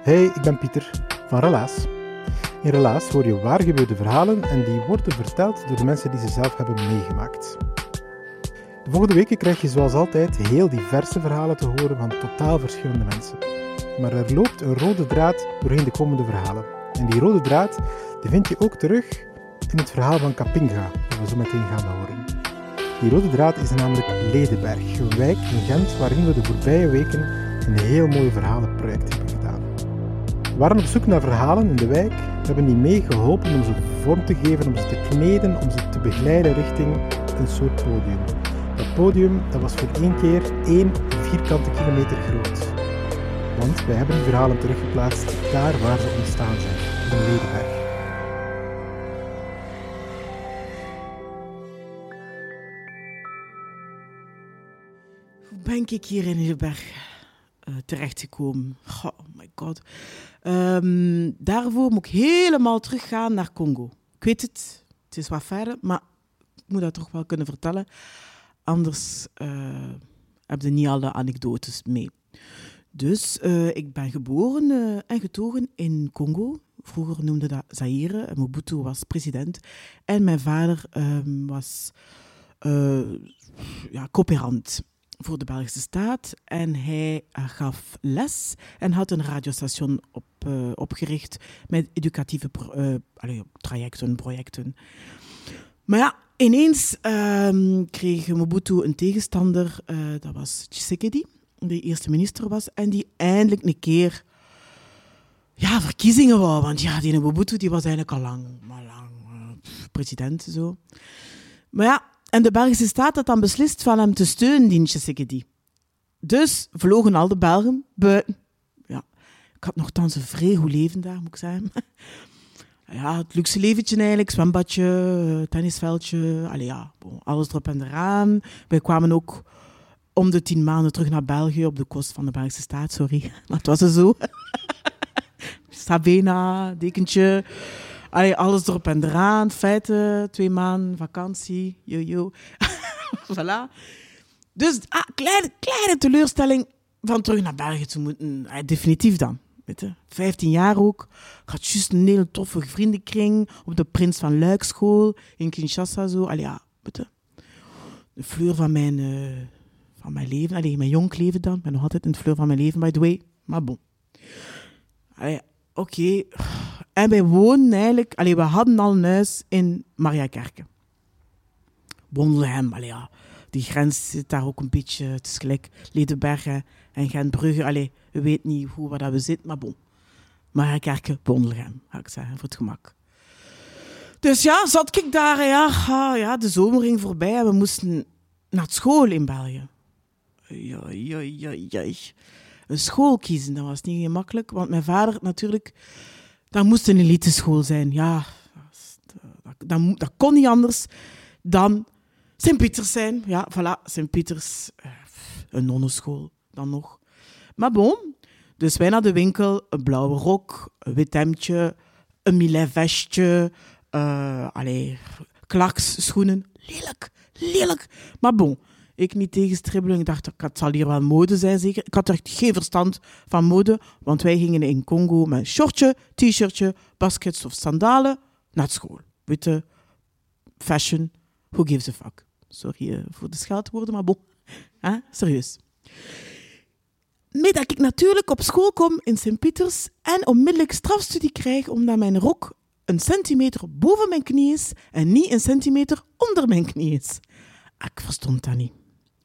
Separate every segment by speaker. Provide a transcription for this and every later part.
Speaker 1: Hey, ik ben Pieter van Relaas. In Relaas hoor je waargebeurde verhalen en die worden verteld door de mensen die ze zelf hebben meegemaakt. De volgende weken krijg je zoals altijd heel diverse verhalen te horen van totaal verschillende mensen. Maar er loopt een rode draad doorheen de komende verhalen. En die rode draad die vind je ook terug in het verhaal van Kapinga, dat we zo meteen gaan horen. Die rode draad is namelijk Ledenberg, een wijk in Gent waarin we de voorbije weken een heel mooi verhalenproject hebben. We waren op zoek naar verhalen in de wijk. Hebben die mee geholpen om ze vorm te geven, om ze te kneden, om ze te begeleiden richting een soort podium. Dat podium dat was voor één keer één vierkante kilometer groot. Want wij hebben die verhalen teruggeplaatst daar waar ze ontstaan zijn, in Ledenberg.
Speaker 2: Hoe ben ik hier in Hilberg uh, terechtgekomen? Oh Um, daarvoor moet ik helemaal teruggaan naar Congo. Ik weet het, het is wat verder, maar ik moet dat toch wel kunnen vertellen. Anders uh, heb je niet alle anekdotes mee. Dus uh, ik ben geboren uh, en getogen in Congo. Vroeger noemde dat Zaire. Mobutu was president. En mijn vader um, was uh, ja, coöperant voor de Belgische staat. En hij gaf les en had een radiostation op, opgericht met educatieve pro allee, trajecten, projecten. Maar ja, ineens um, kreeg Mobutu een tegenstander. dat was Tshisekedi die eerste minister was en die eindelijk een keer ja, verkiezingen wou. Want ja, die Mobutu die was eigenlijk al lang, maar lang uh, president. Zo. Maar ja, en de Belgische staat had dan beslist van hem te steunen, die Tshisekedi. Dus vlogen al de Belgen buiten. Ja, ik had nogthans een vrij goed leven daar, moet ik zeggen. Ja, het luxe leventje eigenlijk, zwembadje, tennisveldje, allee ja, alles erop en eraan. Wij kwamen ook om de tien maanden terug naar België op de kost van de Belgische staat, sorry. Maar het was er zo. Sabena, dekentje, allee, alles erop en eraan, feiten, twee maanden vakantie, yo-yo. voilà. Dus ah, kleine, kleine teleurstelling van terug naar België te moeten. Definitief dan. Weet je. 15 jaar ook. Ik had juist een hele toffe vriendenkring op de Prins van Luik school in Kinshasa. Zo. Allee, ja, weet je. De fleur van mijn... Uh, van mijn leven. Allee, mijn jong leven dan. Ik ben nog altijd in het fleur van mijn leven, by the way. Maar bon. Oké. En wij wonen eigenlijk... Allee, we hadden al een huis in Mariakerke. Bondelhem, allee ja. Die grens zit daar ook een beetje... Het is gelijk en Gentbrugge. Allee, we weten niet hoe waar dat we zitten, maar bon. Mariakerke, Bondelhem, ga ik zeggen, voor het gemak. Dus ja, zat ik daar, ja, ja, de zomer ging voorbij en we moesten naar school in België. Ja, ja, ja, ja. Een school kiezen, dat was niet gemakkelijk. Want mijn vader natuurlijk, dat moest een elite school zijn. Ja, dat, dat, dat kon niet anders dan Sint-Pieters zijn. Ja, voilà, Sint-Pieters. Een nonnenschool dan nog. Maar bon, dus wij naar de winkel, een blauwe rok, een wit hemdje, een milet vestje, uh, allee, klaks, schoenen. Lelijk, lelijk. Maar bon, ik niet tegenstribbelen. Ik dacht, het zal hier wel mode zijn, zeker. Ik had echt geen verstand van mode, want wij gingen in Congo met een shortje, t-shirtje, baskets of sandalen naar school. Witte, fashion, who gives a fuck? Sorry uh, voor de scheldwoorden, maar bon, serieus. Met dat ik natuurlijk op school kom in Sint-Pieters en onmiddellijk strafstudie krijg omdat mijn rok een centimeter boven mijn knie is en niet een centimeter onder mijn knie is. Ik verstond dat niet.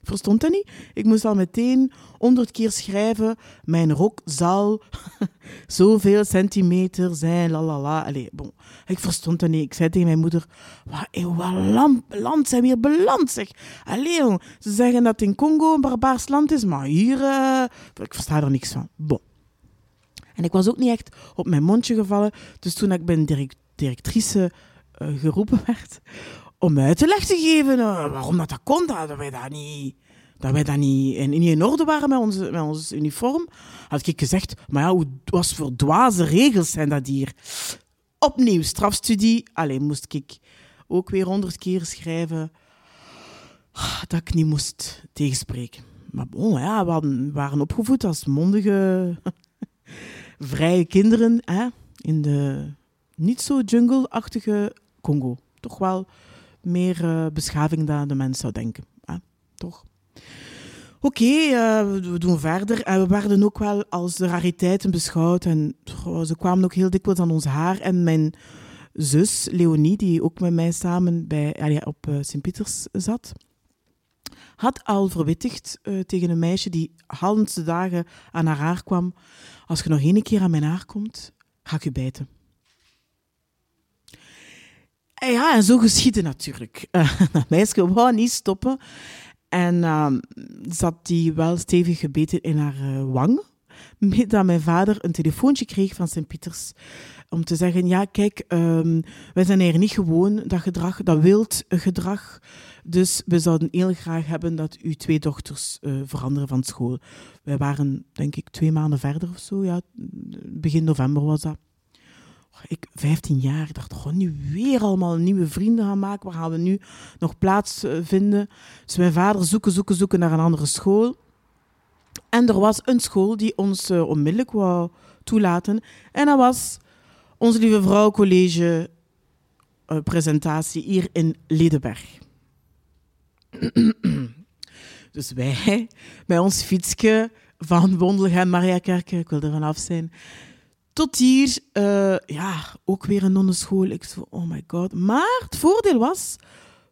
Speaker 2: Verstond dat niet. Ik moest al meteen honderd keer schrijven. Mijn rok zal zoveel centimeter zijn, la la la. Allee, bon. Ik verstond dat niet. Ik zei tegen mijn moeder, wat, in wat land, zijn we hier beland, zeg. Allee. Ze zeggen dat in Congo een barbaars land is, maar hier... eh, ik versta er niks van. Bon. En ik was ook niet echt op mijn mondje gevallen. Dus toen ik bij een direct- directrice eh, geroepen werd om uit te geven eh, waarom dat, dat kon, dat wij dat niet, dat wij dat niet in, niet in orde waren met onze, met ons uniform, had ik gezegd, maar ja, hoe, wat voor dwaze regels zijn dat hier? Opnieuw strafstudie. Alleen moest ik ook weer honderd keer schrijven ah, dat ik niet moest tegenspreken. Maar bon, ja, we waren opgevoed als mondige, vrije kinderen hè, in de niet zo jungle-achtige Congo. Toch wel meer eh, beschaving dan de mens zou denken. Hè? Toch? Oké, eh, we doen verder. En we werden ook wel als rariteiten beschouwd. En ze kwamen ook heel dikwijls aan ons haar. En mijn zus, Leonie, die ook met mij samen bij, allee, op eh, Sint-Pieters zat, had al verwittigd eh, tegen een meisje die halve dagen aan haar haar kwam. Als je nog één keer aan mijn haar komt, ga ik je bijten. En ja, en zo geschiedde natuurlijk. Eh, dat meisje wou niet stoppen. En ehm, zat die wel stevig gebeten in haar eh, wang. Dat mijn vader een telefoontje kreeg van Sint-Pieters. Om te zeggen, ja kijk, ehm, wij zijn hier niet gewoon, dat gedrag, dat wild gedrag. Dus we zouden heel graag hebben dat uw twee dochters eh, veranderen van school. Wij waren, denk ik, twee maanden verder of zo. Ja, begin november was dat. Ik, 15 jaar, ik dacht, gewoon nu weer allemaal nieuwe vrienden gaan maken. Waar gaan we nu nog plaats eh, vinden? Dus mijn vader zoeken, zoeken, zoeken naar een andere school. En er was een school die ons eh, onmiddellijk wou toelaten. En dat was Onze Lieve Vrouw College eh, presentatie hier in Ledenberg. dus wij, bij ons fietsje van Wondelgem, Mariakerke, ik wil er vanaf zijn, tot hier, eh, ja, ook weer een nonnenschool. Ik zo, oh my god. Maar het voordeel was,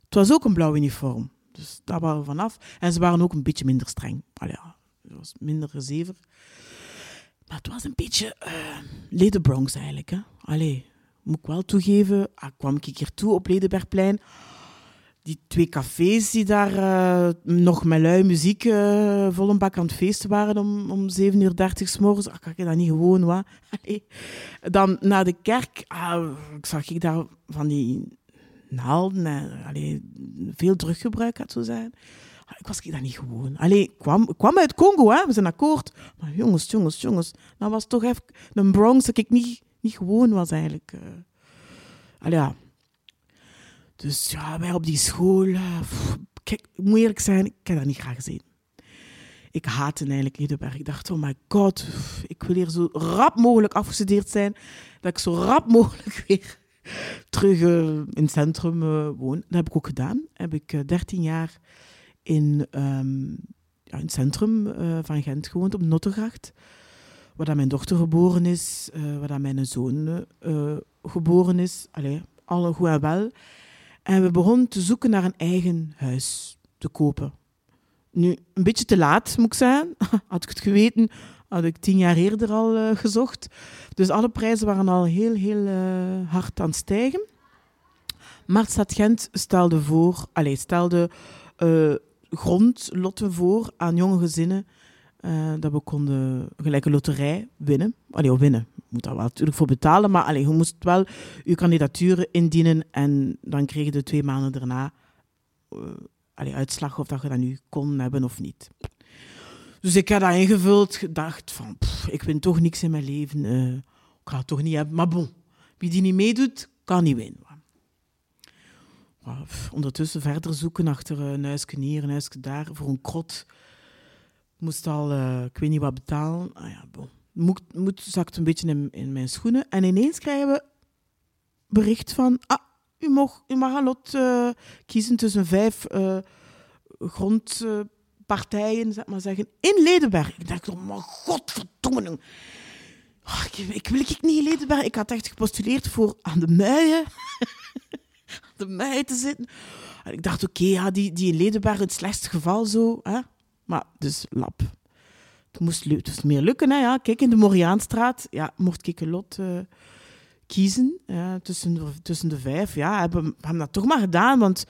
Speaker 2: het was ook een blauw uniform. Dus daar waren we vanaf. En ze waren ook een beetje minder streng. Allee, het was minder gezever. Maar het was een beetje uh, Lede Bronx eigenlijk. Hè. Allee, moet ik wel toegeven. Ah, kwam ik hier toe op Ledenbergplein. Die twee cafés die daar uh, nog met lui muziek uh, vol een bak aan het feesten waren om, om 7.30 uur 30 s morgens. Ah, kan ik dat niet gewoon, wat? Dan naar de kerk ah, zag ik daar van die naalden. En, allee, veel druggebruik had zo zijn. Ah, ik was ik dat niet gewoon. Allee, ik kwam, ik kwam uit Congo, hè. we zijn akkoord. Maar jongens, jongens, jongens. Dat was toch even een Bronx dat ik niet, niet gewoon was eigenlijk. Uh. Allee, ja. Dus ja, wij op die school. Pff, kijk, moet eerlijk zijn, ik heb dat niet graag gezien. Ik haatte eigenlijk Ledenberg. Ik dacht, oh my god, ik wil hier zo rap mogelijk afgestudeerd zijn. Dat ik zo rap mogelijk weer terug uh, in het centrum uh, woon. Dat heb ik ook gedaan. Heb ik uh, 13 jaar in, um, in het centrum van Gent gewoond, op Nottegracht. Waar dat mijn dochter geboren is, waar dat mijn zoon geboren is. Allee, alle goed en wel. En we begonnen te zoeken naar een eigen huis te kopen. Nu, een beetje te laat, moet ik zeggen. Had ik het geweten, had ik tien jaar eerder al uh, gezocht. Dus alle prijzen waren al heel, heel uh, hard aan het stijgen. Maar Stad Gent stelde voor, allez, stelde uh, grondlotten voor aan jonge gezinnen. dat we konden gelijk een loterij winnen. Allee, winnen. Moet daar wel natuurlijk voor betalen. Maar allee, je moest wel je kandidaturen indienen. En dan kreeg je twee maanden daarna allee, uitslag of dat je dat nu kon hebben of niet. Dus ik heb dat ingevuld, gedacht van, ik win toch niks in mijn leven. Uh, ik ga het toch niet hebben. Maar bon, wie die niet meedoet, kan niet winnen. Ondertussen verder zoeken achter een huisje hier, een huisje daar, voor een krot. Moest al, uh, ik weet niet wat betalen. Ah ja, bon. Moed zakt een beetje in, in mijn schoenen. En ineens krijgen we bericht van, ah, u mag, u mag een lot uh, kiezen tussen vijf uh, grondpartijen, zeg maar zeggen, in Ledenberg. Ik dacht, oh mijn godverdomme. Oh, ik, ik, wil ik niet in Ledenberg. Ik had echt gepostuleerd voor aan de Muien. de mij te zitten. En ik dacht, oké, ja, die, die in Ledenberg het slechtste geval zo. Hè? Maar dus lap. Het moest, meer lukken. Hè, ja. Kijk, in de Moriaanstraat ja, mocht ik een lot uh, kiezen ja, tussen, de, tussen de vijf. Ja, hebben, we hebben dat toch maar gedaan, want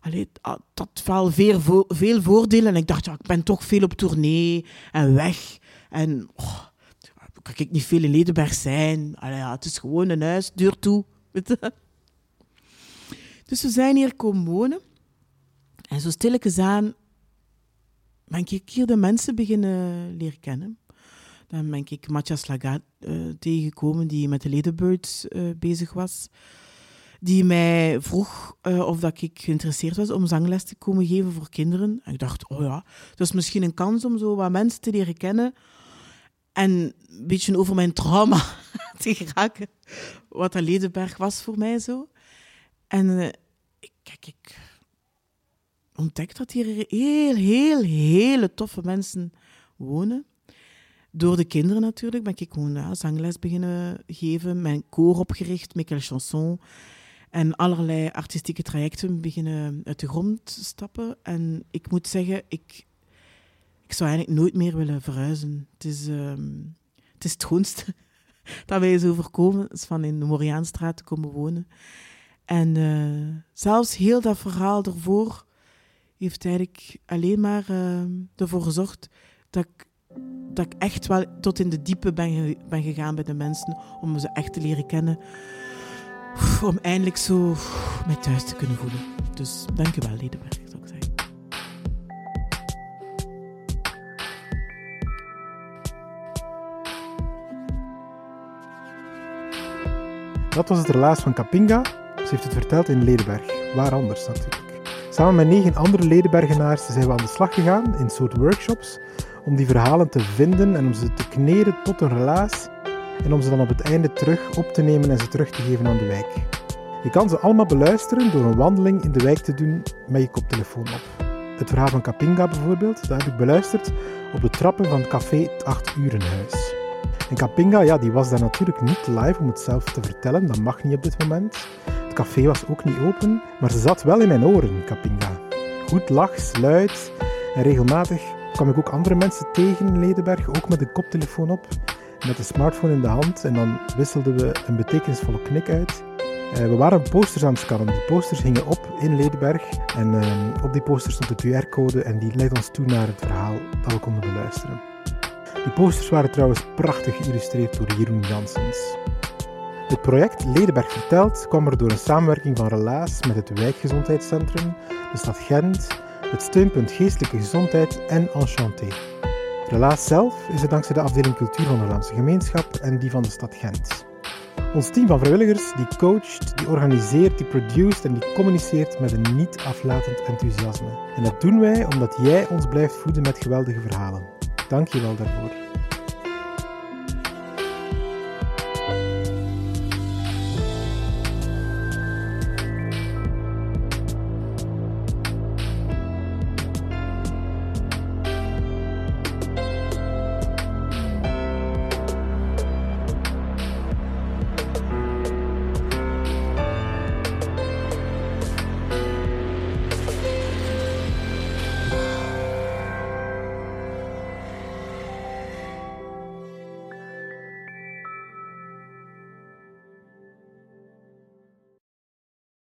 Speaker 2: allee, dat had veel, veel voordelen. En ik dacht, ja, ik ben toch veel op tournee en weg. En oh, kan ik niet veel in Ledenberg zijn. Allee, ja, het is gewoon een huis, deur toe. Dus we zijn hier komen wonen. En zo stilletjes aan ben ik hier de mensen beginnen leren kennen. Dan ben ik Matthias Lagarde uh, tegengekomen, die met de Ladybirds uh, bezig was. Die mij vroeg uh, of dat ik geïnteresseerd was om zangles te komen geven voor kinderen. En ik dacht, oh ja, dat is misschien een kans om zo wat mensen te leren kennen. En een beetje over mijn trauma te geraken. Wat dat Ledenberg was voor mij zo. En kijk, ik ontdekt dat hier heel, heel, hele toffe mensen wonen. Door de kinderen natuurlijk ben ik gewoon zangles beginnen geven, mijn koor opgericht, Michael Chanson. En allerlei artistieke trajecten beginnen uit de grond stappen. En ik moet zeggen, ik, ik zou eigenlijk nooit meer willen verhuizen. Het is, ehm, het, is dat wij zo voorkomen, is van in de Moriaanstraat te komen wonen. En uh, zelfs heel dat verhaal ervoor heeft eigenlijk alleen maar uh, ervoor gezorgd dat ik, dat ik echt wel tot in de diepe ben, ben gegaan bij de mensen. Om ze echt te leren kennen. Om eindelijk zo mij thuis te kunnen voelen. Dus dank je wel, Ledenberg, zou ik zeggen.
Speaker 1: Dat was het relaas van Kapinga. Ze heeft het verteld in Ledenberg. Waar anders natuurlijk. Samen met negen andere Ledenbergenaars zijn we aan de slag gegaan in soort workshops om die verhalen te vinden en om ze te kneden tot een relaas en om ze dan op het einde terug op te nemen en ze terug te geven aan de wijk. Je kan ze allemaal beluisteren door een wandeling in de wijk te doen met je koptelefoon op. Het verhaal van Kapinga bijvoorbeeld, dat heb ik beluisterd op de trappen van het café Het 8 Urenhuis. En Kapinga, ja, die was daar natuurlijk niet live om het zelf te vertellen, dat mag niet op dit moment. Het café was ook niet open, maar ze zat wel in mijn oren, Kapinga. Goed lachs, luid en regelmatig kwam ik ook andere mensen tegen in Ledenberg, ook met een koptelefoon op, met een smartphone in de hand en dan wisselden we een betekenisvolle knik uit. Uh, we waren posters aan het scannen. Die posters hingen op in Ledenberg en uh, op die posters stond de QR-code en die leidt ons toe naar het verhaal dat we konden beluisteren. Die posters waren trouwens prachtig geïllustreerd door Jeroen Janssens. Het project Ledenberg Vertelt kwam er door een samenwerking van Relaas met het Wijkgezondheidscentrum, de stad Gent, het steunpunt Geestelijke Gezondheid en Enchanté. Relaas zelf is er dankzij de afdeling Cultuur van de Vlaamse Gemeenschap en die van de stad Gent. Ons team van vrijwilligers die coacht, die organiseert, die produceert en die communiceert met een niet aflatend enthousiasme. En dat doen wij omdat jij ons blijft voeden met geweldige verhalen. Dank je wel daarvoor.